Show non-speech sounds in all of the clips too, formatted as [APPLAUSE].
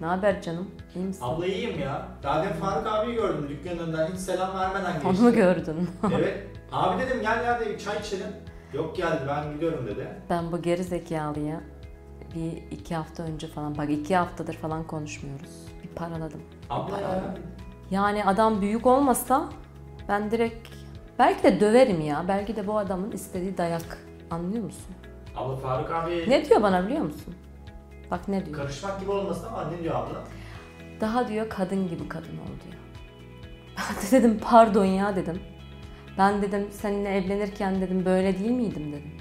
Ne haber canım? İyi misin? Abla iyiyim ya. Daha demin Faruk abiyi gördüm dükkanın önünden. Hiç selam vermeden geçti. Onu gördün? [LAUGHS] evet. Abi dedim gel ya dedim çay içelim. Yok geldi ben gidiyorum dedi. Ben bu geri zekalıya bir iki hafta önce falan, bak iki haftadır falan konuşmuyoruz. Bir paraladım. Abla ya. Yani adam büyük olmasa ben direkt belki de döverim ya. Belki de bu adamın istediği dayak. Anlıyor musun? Abla Faruk abi Ne diyor bana biliyor musun? Bak ne diyor? karışmak gibi olmasın ama ne diyor abla? Daha diyor kadın gibi kadın ol diyor. Ben de dedim pardon ya dedim. Ben dedim seninle evlenirken dedim böyle değil miydim dedim.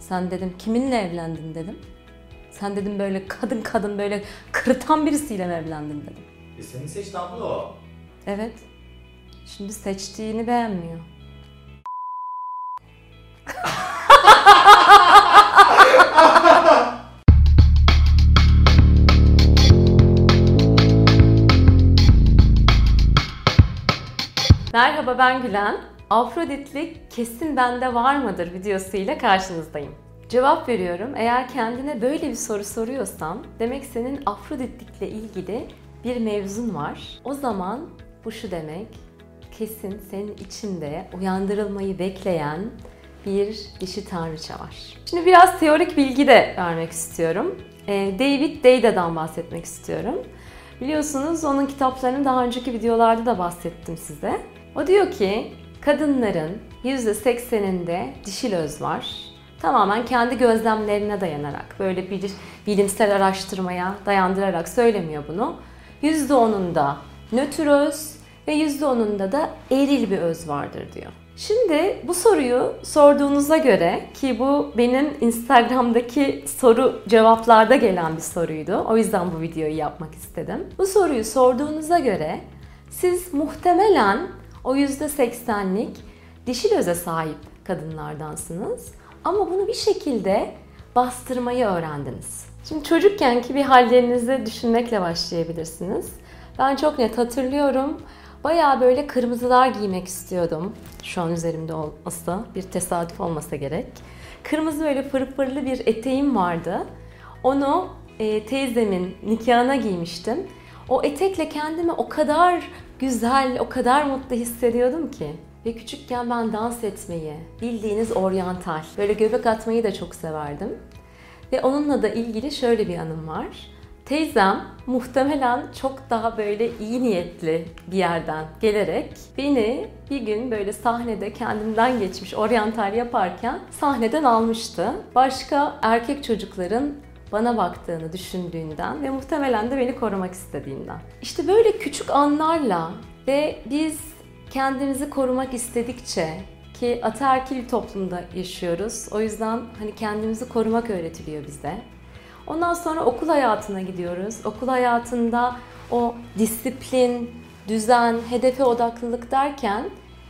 Sen dedim kiminle evlendin dedim. Sen dedim böyle kadın kadın böyle kırıtan birisiyle mi evlendin dedim. E seni seçti abla o. Evet. Şimdi seçtiğini beğenmiyor. Merhaba ben Gülen. Afroditlik kesin bende var mıdır videosuyla karşınızdayım. Cevap veriyorum. Eğer kendine böyle bir soru soruyorsan demek senin Afroditlikle ilgili bir mevzun var. O zaman bu şu demek. Kesin senin içinde uyandırılmayı bekleyen bir dişi tanrıça var. Şimdi biraz teorik bilgi de vermek istiyorum. Ee, David Deida'dan bahsetmek istiyorum. Biliyorsunuz onun kitaplarını daha önceki videolarda da bahsettim size. O diyor ki kadınların %80'inde dişil öz var. Tamamen kendi gözlemlerine dayanarak, böyle bir bilimsel araştırmaya dayandırarak söylemiyor bunu. %10'unda nötr öz ve %10'unda da eril bir öz vardır diyor. Şimdi bu soruyu sorduğunuza göre ki bu benim Instagram'daki soru cevaplarda gelen bir soruydu. O yüzden bu videoyu yapmak istedim. Bu soruyu sorduğunuza göre siz muhtemelen o %80'lik dişil öze sahip kadınlardansınız. Ama bunu bir şekilde bastırmayı öğrendiniz. Şimdi çocukkenki bir hallerinizi düşünmekle başlayabilirsiniz. Ben çok net hatırlıyorum. Bayağı böyle kırmızılar giymek istiyordum. Şu an üzerimde olmasa bir tesadüf olmasa gerek. Kırmızı böyle fırfırlı bir eteğim vardı. Onu e, teyzemin nikahına giymiştim. O etekle kendimi o kadar güzel, o kadar mutlu hissediyordum ki. Ve küçükken ben dans etmeyi, bildiğiniz oryantal, böyle göbek atmayı da çok severdim. Ve onunla da ilgili şöyle bir anım var. Teyzem muhtemelen çok daha böyle iyi niyetli bir yerden gelerek beni bir gün böyle sahnede kendimden geçmiş oryantal yaparken sahneden almıştı. Başka erkek çocukların bana baktığını düşündüğünden ve muhtemelen de beni korumak istediğinden. İşte böyle küçük anlarla ve biz kendimizi korumak istedikçe ki ataerkil toplumda yaşıyoruz. O yüzden hani kendimizi korumak öğretiliyor bize. Ondan sonra okul hayatına gidiyoruz. Okul hayatında o disiplin, düzen, hedefe odaklılık derken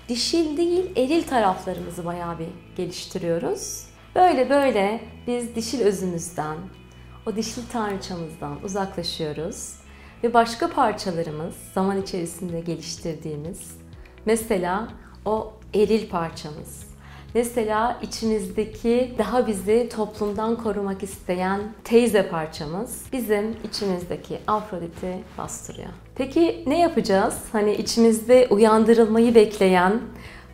dişil değil eril taraflarımızı bayağı bir geliştiriyoruz. Böyle böyle biz dişil özümüzden, o dişil tanrıçamızdan uzaklaşıyoruz ve başka parçalarımız zaman içerisinde geliştirdiğimiz mesela o eril parçamız, Mesela içimizdeki daha bizi toplumdan korumak isteyen teyze parçamız bizim içimizdeki Afrodit'i bastırıyor. Peki ne yapacağız? Hani içimizde uyandırılmayı bekleyen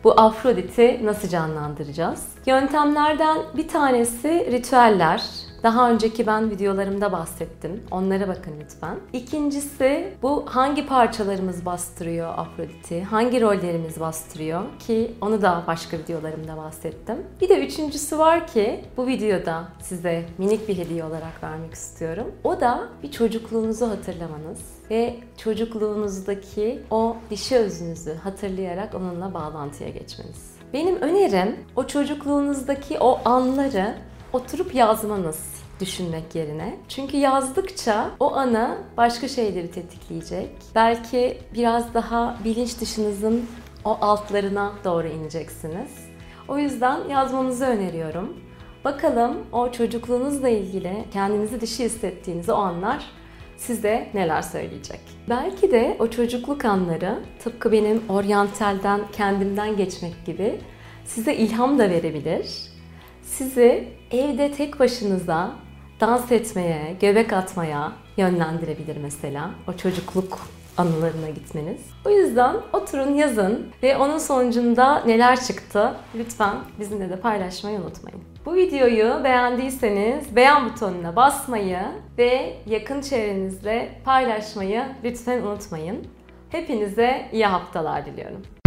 bu Afrodit'i nasıl canlandıracağız? Yöntemlerden bir tanesi ritüeller. Daha önceki ben videolarımda bahsettim. Onlara bakın lütfen. İkincisi bu hangi parçalarımız bastırıyor Afrodit'i? Hangi rollerimiz bastırıyor? Ki onu da başka videolarımda bahsettim. Bir de üçüncüsü var ki bu videoda size minik bir hediye olarak vermek istiyorum. O da bir çocukluğunuzu hatırlamanız ve çocukluğunuzdaki o dişi özünüzü hatırlayarak onunla bağlantıya geçmeniz. Benim önerim o çocukluğunuzdaki o anları oturup yazmanız düşünmek yerine. Çünkü yazdıkça o ana başka şeyleri tetikleyecek. Belki biraz daha bilinç dışınızın o altlarına doğru ineceksiniz. O yüzden yazmanızı öneriyorum. Bakalım o çocukluğunuzla ilgili kendinizi dışı hissettiğiniz o anlar size neler söyleyecek. Belki de o çocukluk anları tıpkı benim oryantalden kendimden geçmek gibi size ilham da verebilir. Sizi evde tek başınıza dans etmeye, göbek atmaya yönlendirebilir mesela. O çocukluk anılarına gitmeniz. O yüzden oturun yazın ve onun sonucunda neler çıktı lütfen bizimle de paylaşmayı unutmayın. Bu videoyu beğendiyseniz beğen butonuna basmayı ve yakın çevrenizle paylaşmayı lütfen unutmayın. Hepinize iyi haftalar diliyorum.